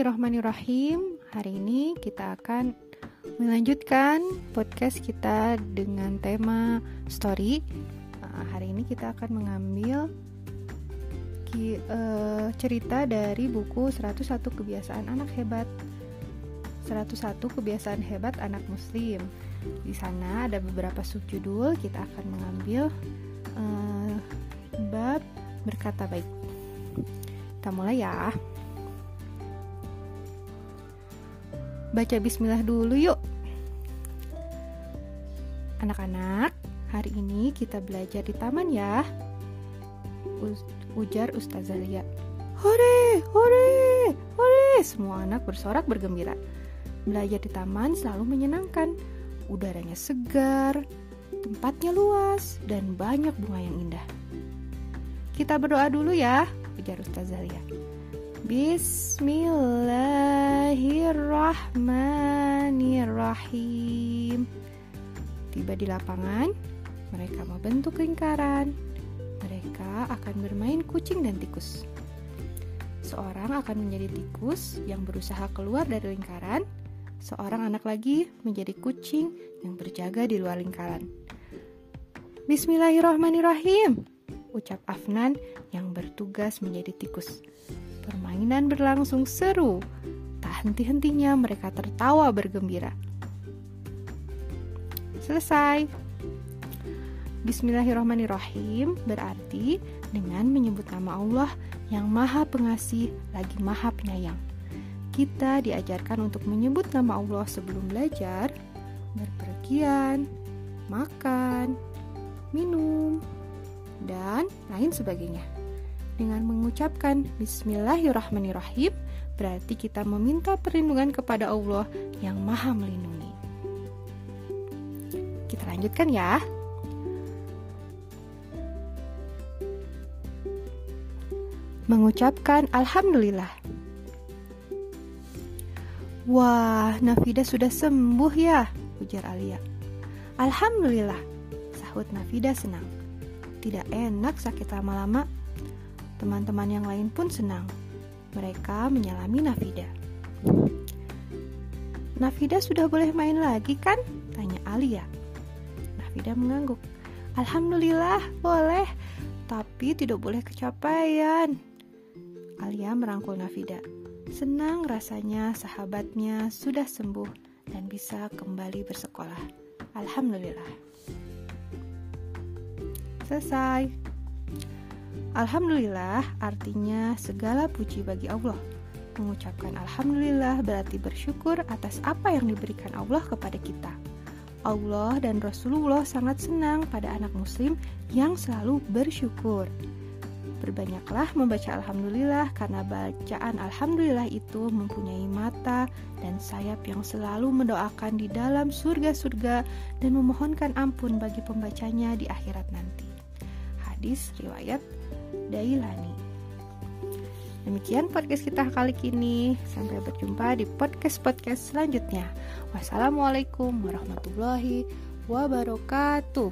Bismillahirrahmanirrahim. Hari ini kita akan melanjutkan podcast kita dengan tema story. Uh, hari ini kita akan mengambil ki, uh, cerita dari buku 101 kebiasaan anak hebat. 101 kebiasaan hebat anak muslim. Di sana ada beberapa subjudul, kita akan mengambil uh, bab berkata baik. Kita mulai ya. Baca bismillah dulu yuk. Anak-anak, hari ini kita belajar di taman ya. ujar Ustazah Lia. Hore, hore, hore. Semua anak bersorak bergembira. Belajar di taman selalu menyenangkan. Udaranya segar, tempatnya luas, dan banyak bunga yang indah. Kita berdoa dulu ya, ujar Ustazah Lia. Bismillahirrahmanirrahim. Tiba di lapangan, mereka membentuk lingkaran. Mereka akan bermain kucing dan tikus. Seorang akan menjadi tikus yang berusaha keluar dari lingkaran. Seorang anak lagi menjadi kucing yang berjaga di luar lingkaran. Bismillahirrahmanirrahim, ucap Afnan yang bertugas menjadi tikus. Permainan berlangsung seru. Tak henti-hentinya mereka tertawa bergembira. Selesai. Bismillahirrahmanirrahim berarti dengan menyebut nama Allah yang Maha Pengasih lagi Maha Penyayang. Kita diajarkan untuk menyebut nama Allah sebelum belajar, berpergian, makan, minum, dan lain sebagainya. Dengan mengucapkan Bismillahirrahmanirrahim, berarti kita meminta perlindungan kepada Allah yang Maha Melindungi. Kita lanjutkan ya. Mengucapkan Alhamdulillah. Wah, Nafida sudah sembuh ya, ujar Alia. Alhamdulillah, sahut Nafida senang. Tidak enak sakit lama-lama Teman-teman yang lain pun senang. Mereka menyalami Nafida. Nafida sudah boleh main lagi kan? Tanya Alia. Nafida mengangguk. Alhamdulillah, boleh. Tapi tidak boleh kecapaian. Alia merangkul Nafida. Senang rasanya sahabatnya sudah sembuh dan bisa kembali bersekolah. Alhamdulillah. Selesai. Alhamdulillah artinya segala puji bagi Allah. Mengucapkan Alhamdulillah berarti bersyukur atas apa yang diberikan Allah kepada kita. Allah dan Rasulullah sangat senang pada anak muslim yang selalu bersyukur. Berbanyaklah membaca Alhamdulillah karena bacaan Alhamdulillah itu mempunyai mata dan sayap yang selalu mendoakan di dalam surga-surga dan memohonkan ampun bagi pembacanya di akhirat nanti. Hadis riwayat Dailani. Demikian podcast kita kali ini. Sampai berjumpa di podcast-podcast selanjutnya. Wassalamualaikum warahmatullahi wabarakatuh.